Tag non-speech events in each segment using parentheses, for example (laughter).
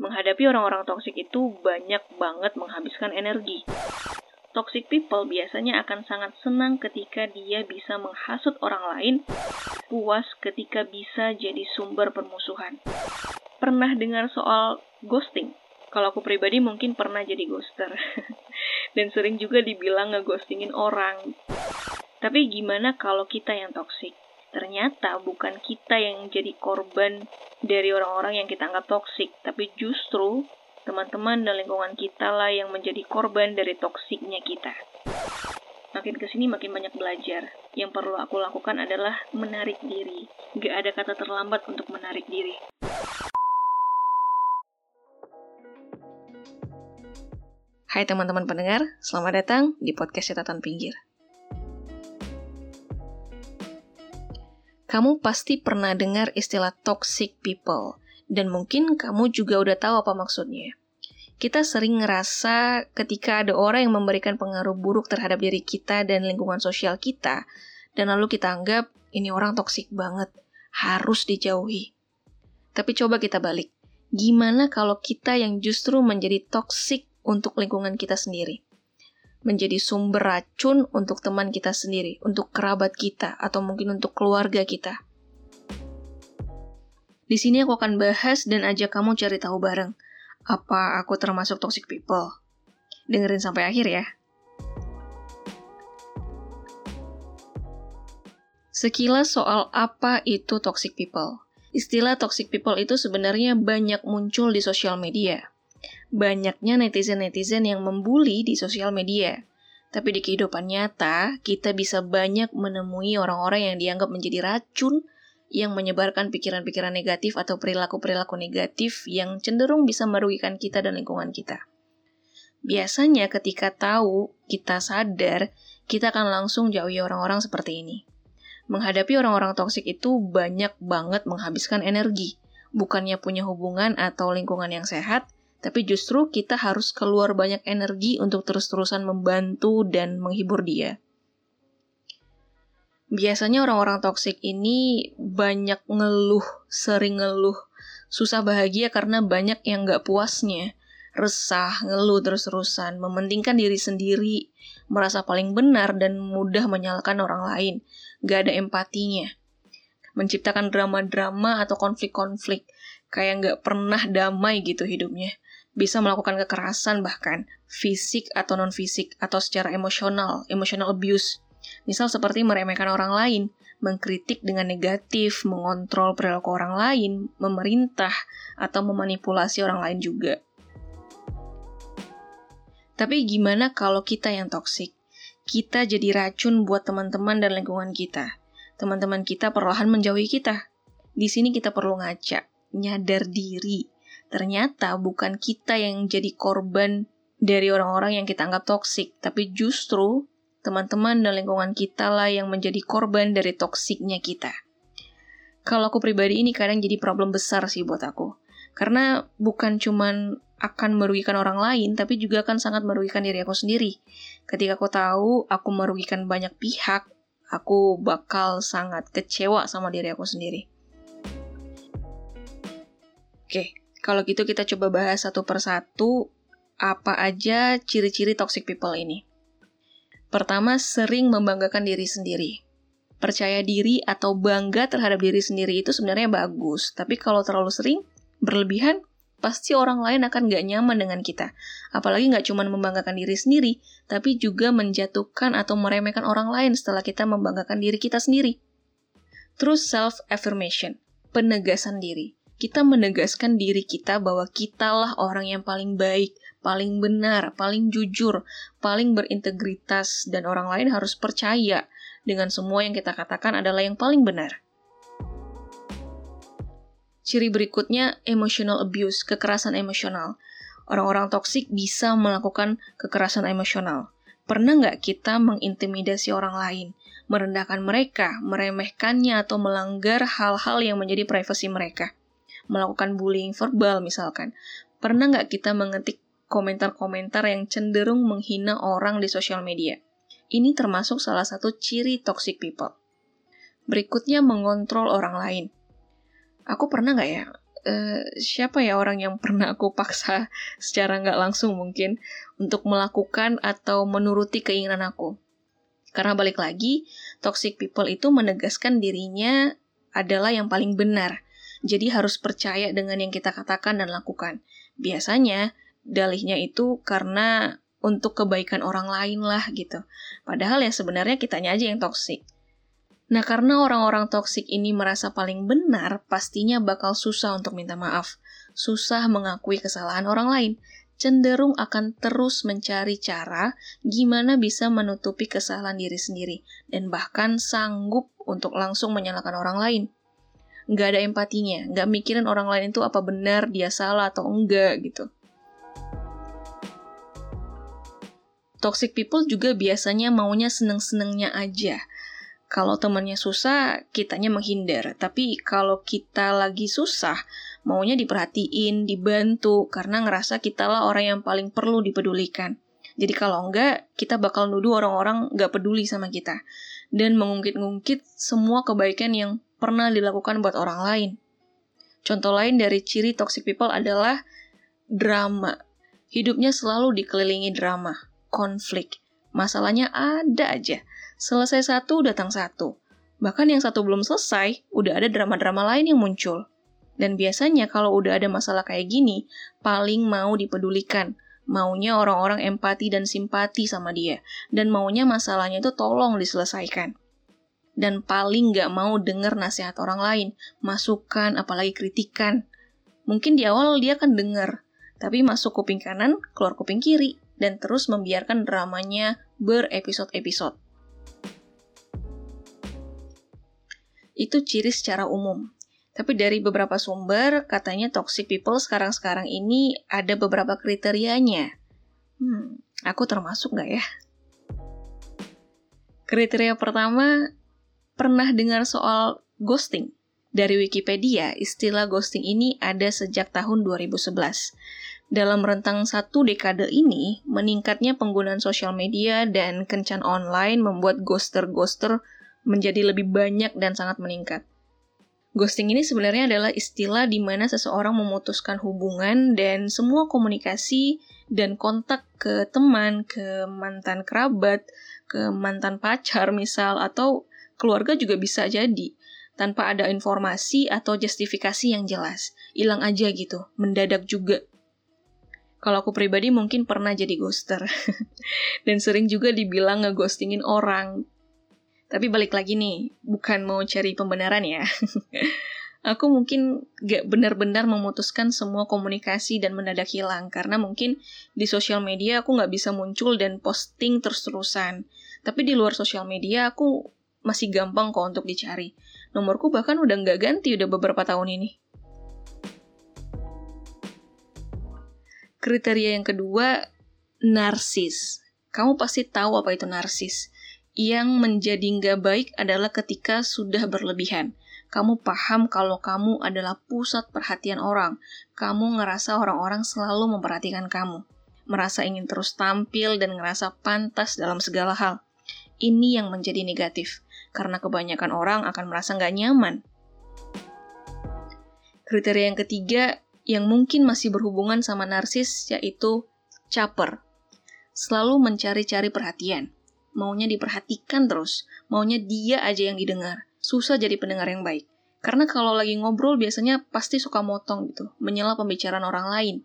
Menghadapi orang-orang toksik itu banyak banget menghabiskan energi. Toxic people biasanya akan sangat senang ketika dia bisa menghasut orang lain, puas ketika bisa jadi sumber permusuhan. Pernah dengar soal ghosting? Kalau aku pribadi mungkin pernah jadi ghoster. (laughs) Dan sering juga dibilang ngeghostingin orang. Tapi gimana kalau kita yang toksik? Ternyata bukan kita yang jadi korban dari orang-orang yang kita anggap toksik, tapi justru teman-teman dan lingkungan kita lah yang menjadi korban dari toksiknya kita. Makin ke sini makin banyak belajar. Yang perlu aku lakukan adalah menarik diri. Gak ada kata terlambat untuk menarik diri. Hai teman-teman pendengar, selamat datang di podcast Catatan Pinggir. Kamu pasti pernah dengar istilah toxic people, dan mungkin kamu juga udah tahu apa maksudnya. Kita sering ngerasa ketika ada orang yang memberikan pengaruh buruk terhadap diri kita dan lingkungan sosial kita, dan lalu kita anggap ini orang toksik banget, harus dijauhi. Tapi coba kita balik. Gimana kalau kita yang justru menjadi toksik untuk lingkungan kita sendiri? Menjadi sumber racun untuk teman kita sendiri, untuk kerabat kita, atau mungkin untuk keluarga kita. Di sini aku akan bahas dan ajak kamu cari tahu bareng. Apa aku termasuk toxic people? Dengerin sampai akhir ya. Sekilas soal apa itu toxic people. Istilah toxic people itu sebenarnya banyak muncul di sosial media. Banyaknya netizen-netizen yang membuli di sosial media. Tapi di kehidupan nyata, kita bisa banyak menemui orang-orang yang dianggap menjadi racun yang menyebarkan pikiran-pikiran negatif atau perilaku-perilaku negatif yang cenderung bisa merugikan kita dan lingkungan kita. Biasanya ketika tahu, kita sadar, kita akan langsung jauhi orang-orang seperti ini. Menghadapi orang-orang toksik itu banyak banget menghabiskan energi. Bukannya punya hubungan atau lingkungan yang sehat, tapi justru kita harus keluar banyak energi untuk terus-terusan membantu dan menghibur dia biasanya orang-orang toksik ini banyak ngeluh, sering ngeluh, susah bahagia karena banyak yang gak puasnya, resah, ngeluh terus-terusan, mementingkan diri sendiri, merasa paling benar dan mudah menyalahkan orang lain, gak ada empatinya. Menciptakan drama-drama atau konflik-konflik, kayak gak pernah damai gitu hidupnya. Bisa melakukan kekerasan bahkan, fisik atau non-fisik, atau secara emosional, emotional abuse Misal seperti meremehkan orang lain, mengkritik dengan negatif, mengontrol perilaku orang lain, memerintah, atau memanipulasi orang lain juga. Tapi gimana kalau kita yang toksik? Kita jadi racun buat teman-teman dan lingkungan kita. Teman-teman kita perlahan menjauhi kita. Di sini kita perlu ngaca, nyadar diri. Ternyata bukan kita yang jadi korban dari orang-orang yang kita anggap toksik, tapi justru teman-teman dan lingkungan kita lah yang menjadi korban dari toksiknya kita. Kalau aku pribadi ini kadang jadi problem besar sih buat aku. Karena bukan cuman akan merugikan orang lain, tapi juga akan sangat merugikan diri aku sendiri. Ketika aku tahu aku merugikan banyak pihak, aku bakal sangat kecewa sama diri aku sendiri. Oke, kalau gitu kita coba bahas satu persatu apa aja ciri-ciri toxic people ini. Pertama, sering membanggakan diri sendiri. Percaya diri atau bangga terhadap diri sendiri itu sebenarnya bagus, tapi kalau terlalu sering, berlebihan, pasti orang lain akan gak nyaman dengan kita. Apalagi gak cuma membanggakan diri sendiri, tapi juga menjatuhkan atau meremehkan orang lain setelah kita membanggakan diri kita sendiri. Terus self-affirmation, penegasan diri. Kita menegaskan diri kita bahwa kitalah orang yang paling baik, paling benar, paling jujur, paling berintegritas, dan orang lain harus percaya dengan semua yang kita katakan adalah yang paling benar. Ciri berikutnya, emotional abuse, kekerasan emosional. Orang-orang toksik bisa melakukan kekerasan emosional. Pernah nggak kita mengintimidasi orang lain, merendahkan mereka, meremehkannya, atau melanggar hal-hal yang menjadi privasi mereka? Melakukan bullying verbal misalkan. Pernah nggak kita mengetik komentar-komentar yang cenderung menghina orang di sosial media. Ini termasuk salah satu ciri toxic people. Berikutnya mengontrol orang lain. Aku pernah nggak ya uh, siapa ya orang yang pernah aku paksa (laughs) secara nggak langsung mungkin untuk melakukan atau menuruti keinginan aku. Karena balik lagi, toxic people itu menegaskan dirinya adalah yang paling benar. Jadi harus percaya dengan yang kita katakan dan lakukan. Biasanya dalihnya itu karena untuk kebaikan orang lain lah gitu. Padahal ya sebenarnya kitanya aja yang toksik. Nah, karena orang-orang toksik ini merasa paling benar, pastinya bakal susah untuk minta maaf. Susah mengakui kesalahan orang lain. Cenderung akan terus mencari cara gimana bisa menutupi kesalahan diri sendiri. Dan bahkan sanggup untuk langsung menyalahkan orang lain. Nggak ada empatinya, nggak mikirin orang lain itu apa benar dia salah atau enggak gitu. Toxic people juga biasanya maunya seneng-senengnya aja. Kalau temannya susah, kitanya menghindar. Tapi kalau kita lagi susah, maunya diperhatiin, dibantu, karena ngerasa kita lah orang yang paling perlu dipedulikan. Jadi kalau enggak, kita bakal nuduh orang-orang nggak peduli sama kita. Dan mengungkit-ungkit semua kebaikan yang pernah dilakukan buat orang lain. Contoh lain dari ciri toxic people adalah drama. Hidupnya selalu dikelilingi drama konflik. Masalahnya ada aja. Selesai satu, datang satu. Bahkan yang satu belum selesai, udah ada drama-drama lain yang muncul. Dan biasanya kalau udah ada masalah kayak gini, paling mau dipedulikan. Maunya orang-orang empati dan simpati sama dia. Dan maunya masalahnya itu tolong diselesaikan. Dan paling nggak mau denger nasihat orang lain, masukan, apalagi kritikan. Mungkin di awal dia akan denger, tapi masuk kuping kanan, keluar kuping kiri dan terus membiarkan dramanya berepisode-episode. Itu ciri secara umum. Tapi dari beberapa sumber, katanya toxic people sekarang-sekarang ini ada beberapa kriterianya. Hmm, aku termasuk nggak ya? Kriteria pertama, pernah dengar soal ghosting? Dari Wikipedia, istilah ghosting ini ada sejak tahun 2011. Dalam rentang satu dekade ini, meningkatnya penggunaan sosial media dan kencan online membuat ghoster-ghoster menjadi lebih banyak dan sangat meningkat. Ghosting ini sebenarnya adalah istilah di mana seseorang memutuskan hubungan dan semua komunikasi dan kontak ke teman, ke mantan kerabat, ke mantan pacar misal, atau keluarga juga bisa jadi tanpa ada informasi atau justifikasi yang jelas. Hilang aja gitu, mendadak juga. Kalau aku pribadi mungkin pernah jadi ghoster. (laughs) Dan sering juga dibilang ngeghostingin orang. Tapi balik lagi nih, bukan mau cari pembenaran ya. (laughs) aku mungkin gak benar-benar memutuskan semua komunikasi dan mendadak hilang karena mungkin di sosial media aku gak bisa muncul dan posting terus-terusan. Tapi di luar sosial media aku masih gampang kok untuk dicari. Nomorku bahkan udah gak ganti udah beberapa tahun ini. Kriteria yang kedua, narsis. Kamu pasti tahu apa itu narsis. Yang menjadi nggak baik adalah ketika sudah berlebihan. Kamu paham kalau kamu adalah pusat perhatian orang. Kamu ngerasa orang-orang selalu memperhatikan kamu. Merasa ingin terus tampil dan ngerasa pantas dalam segala hal. Ini yang menjadi negatif, karena kebanyakan orang akan merasa nggak nyaman. Kriteria yang ketiga, yang mungkin masih berhubungan sama narsis yaitu caper. Selalu mencari-cari perhatian. Maunya diperhatikan terus, maunya dia aja yang didengar. Susah jadi pendengar yang baik. Karena kalau lagi ngobrol biasanya pasti suka motong gitu, menyela pembicaraan orang lain.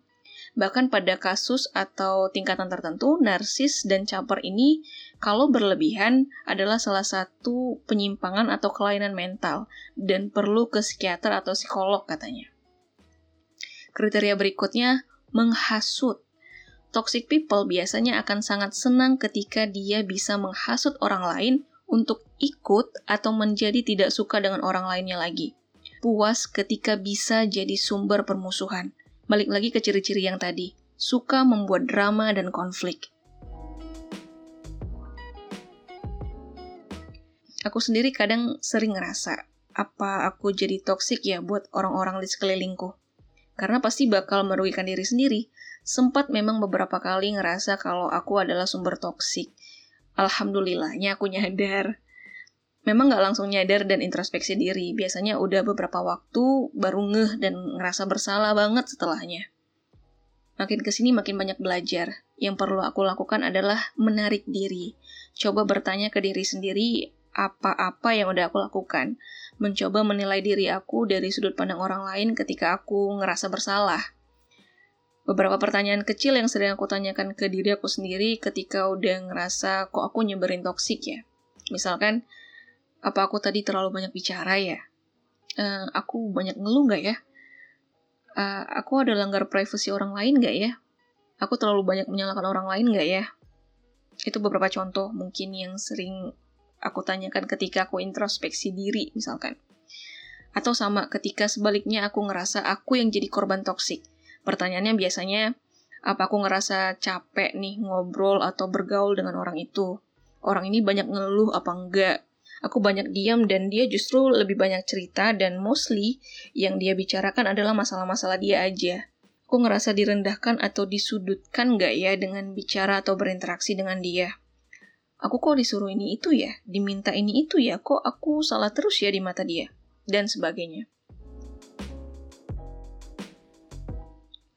Bahkan pada kasus atau tingkatan tertentu, narsis dan caper ini kalau berlebihan adalah salah satu penyimpangan atau kelainan mental dan perlu ke psikiater atau psikolog katanya. Kriteria berikutnya, menghasut. Toxic people biasanya akan sangat senang ketika dia bisa menghasut orang lain untuk ikut atau menjadi tidak suka dengan orang lainnya lagi. Puas ketika bisa jadi sumber permusuhan. Balik lagi ke ciri-ciri yang tadi, suka membuat drama dan konflik. Aku sendiri kadang sering ngerasa, apa aku jadi toksik ya buat orang-orang di sekelilingku? karena pasti bakal merugikan diri sendiri. Sempat memang beberapa kali ngerasa kalau aku adalah sumber toksik. Alhamdulillahnya aku nyadar. Memang nggak langsung nyadar dan introspeksi diri. Biasanya udah beberapa waktu baru ngeh dan ngerasa bersalah banget setelahnya. Makin ke sini makin banyak belajar. Yang perlu aku lakukan adalah menarik diri. Coba bertanya ke diri sendiri apa-apa yang udah aku lakukan. Mencoba menilai diri aku dari sudut pandang orang lain ketika aku ngerasa bersalah. Beberapa pertanyaan kecil yang sering aku tanyakan ke diri aku sendiri ketika udah ngerasa kok aku nyebarin toksik ya. Misalkan, apa aku tadi terlalu banyak bicara ya? Uh, aku banyak ngeluh nggak ya? uh, aku ada langgar privasi orang lain gak ya? Aku terlalu banyak menyalahkan orang lain gak ya? Itu beberapa contoh mungkin yang sering aku tanyakan ketika aku introspeksi diri misalkan. Atau sama ketika sebaliknya aku ngerasa aku yang jadi korban toksik. Pertanyaannya biasanya, apa aku ngerasa capek nih ngobrol atau bergaul dengan orang itu? Orang ini banyak ngeluh apa enggak? Aku banyak diam dan dia justru lebih banyak cerita dan mostly yang dia bicarakan adalah masalah-masalah dia aja. Aku ngerasa direndahkan atau disudutkan nggak ya dengan bicara atau berinteraksi dengan dia. Aku kok disuruh ini itu ya, diminta ini itu ya, kok aku salah terus ya di mata dia, dan sebagainya.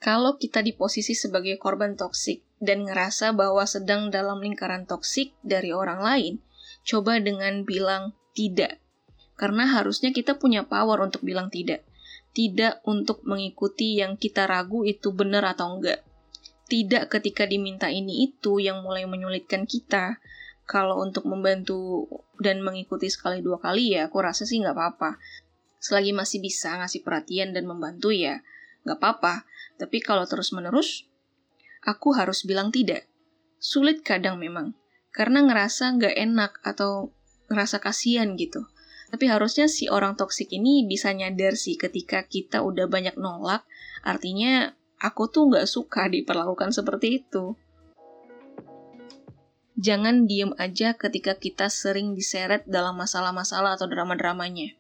Kalau kita di posisi sebagai korban toksik dan ngerasa bahwa sedang dalam lingkaran toksik dari orang lain, coba dengan bilang tidak. Karena harusnya kita punya power untuk bilang tidak. Tidak untuk mengikuti yang kita ragu itu benar atau enggak. Tidak ketika diminta ini itu yang mulai menyulitkan kita. Kalau untuk membantu dan mengikuti sekali dua kali ya, aku rasa sih nggak apa-apa. Selagi masih bisa ngasih perhatian dan membantu ya, nggak apa-apa. Tapi kalau terus-menerus, aku harus bilang tidak. Sulit kadang memang, karena ngerasa nggak enak atau ngerasa kasihan gitu. Tapi harusnya si orang toksik ini bisa nyadar sih ketika kita udah banyak nolak, artinya aku tuh nggak suka diperlakukan seperti itu. Jangan diem aja ketika kita sering diseret dalam masalah-masalah atau drama-dramanya.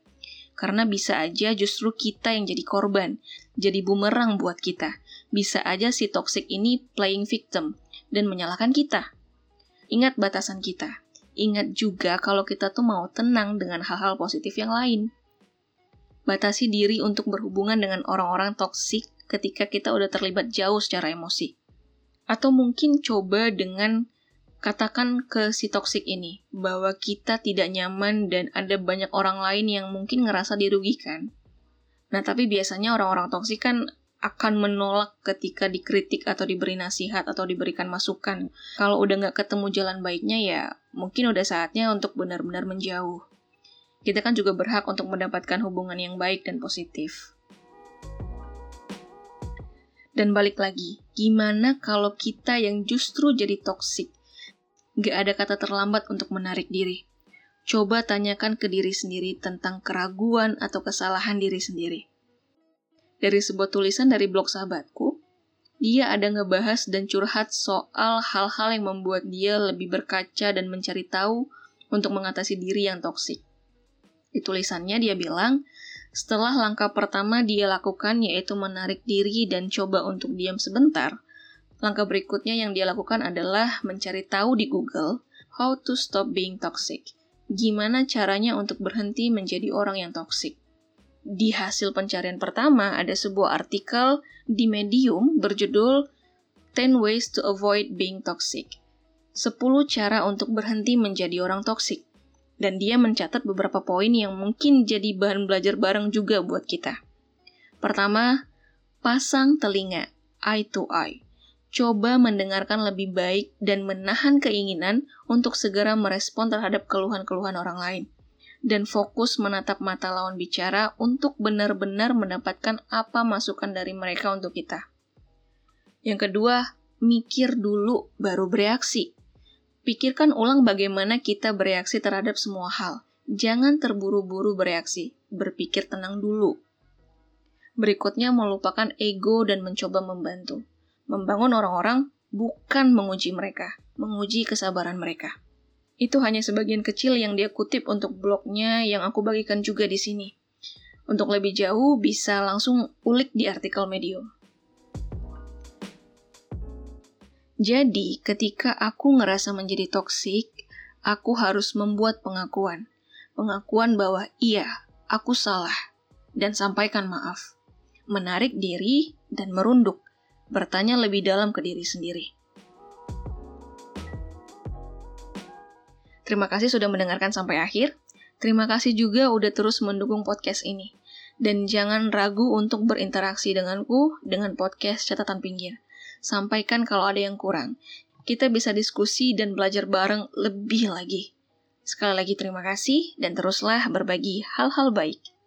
Karena bisa aja justru kita yang jadi korban, jadi bumerang buat kita. Bisa aja si toxic ini playing victim dan menyalahkan kita. Ingat batasan kita. Ingat juga kalau kita tuh mau tenang dengan hal-hal positif yang lain. Batasi diri untuk berhubungan dengan orang-orang toksik ketika kita udah terlibat jauh secara emosi. Atau mungkin coba dengan katakan ke si toksik ini bahwa kita tidak nyaman dan ada banyak orang lain yang mungkin ngerasa dirugikan. Nah, tapi biasanya orang-orang toksik kan akan menolak ketika dikritik atau diberi nasihat atau diberikan masukan. Kalau udah nggak ketemu jalan baiknya ya mungkin udah saatnya untuk benar-benar menjauh. Kita kan juga berhak untuk mendapatkan hubungan yang baik dan positif. Dan balik lagi, gimana kalau kita yang justru jadi toksik? Gak ada kata terlambat untuk menarik diri. Coba tanyakan ke diri sendiri tentang keraguan atau kesalahan diri sendiri dari sebuah tulisan dari blog sahabatku. Dia ada ngebahas dan curhat soal hal-hal yang membuat dia lebih berkaca dan mencari tahu untuk mengatasi diri yang toksik. Di tulisannya dia bilang, setelah langkah pertama dia lakukan yaitu menarik diri dan coba untuk diam sebentar, langkah berikutnya yang dia lakukan adalah mencari tahu di Google how to stop being toxic. Gimana caranya untuk berhenti menjadi orang yang toksik di hasil pencarian pertama ada sebuah artikel di Medium berjudul 10 Ways to Avoid Being Toxic. 10 cara untuk berhenti menjadi orang toksik. Dan dia mencatat beberapa poin yang mungkin jadi bahan belajar bareng juga buat kita. Pertama, pasang telinga, eye to eye. Coba mendengarkan lebih baik dan menahan keinginan untuk segera merespon terhadap keluhan-keluhan orang lain dan fokus menatap mata lawan bicara untuk benar-benar mendapatkan apa masukan dari mereka untuk kita. Yang kedua, mikir dulu baru bereaksi. Pikirkan ulang bagaimana kita bereaksi terhadap semua hal. Jangan terburu-buru bereaksi, berpikir tenang dulu. Berikutnya, melupakan ego dan mencoba membantu. Membangun orang-orang bukan menguji mereka, menguji kesabaran mereka. Itu hanya sebagian kecil yang dia kutip untuk blognya yang aku bagikan juga di sini. Untuk lebih jauh, bisa langsung ulik di artikel Medium. Jadi, ketika aku ngerasa menjadi toksik, aku harus membuat pengakuan. pengakuan bahwa iya, aku salah, dan sampaikan maaf. Menarik diri dan merunduk, bertanya lebih dalam ke diri sendiri. Terima kasih sudah mendengarkan sampai akhir. Terima kasih juga udah terus mendukung podcast ini. Dan jangan ragu untuk berinteraksi denganku dengan podcast catatan pinggir. Sampaikan kalau ada yang kurang. Kita bisa diskusi dan belajar bareng lebih lagi. Sekali lagi terima kasih dan teruslah berbagi hal-hal baik.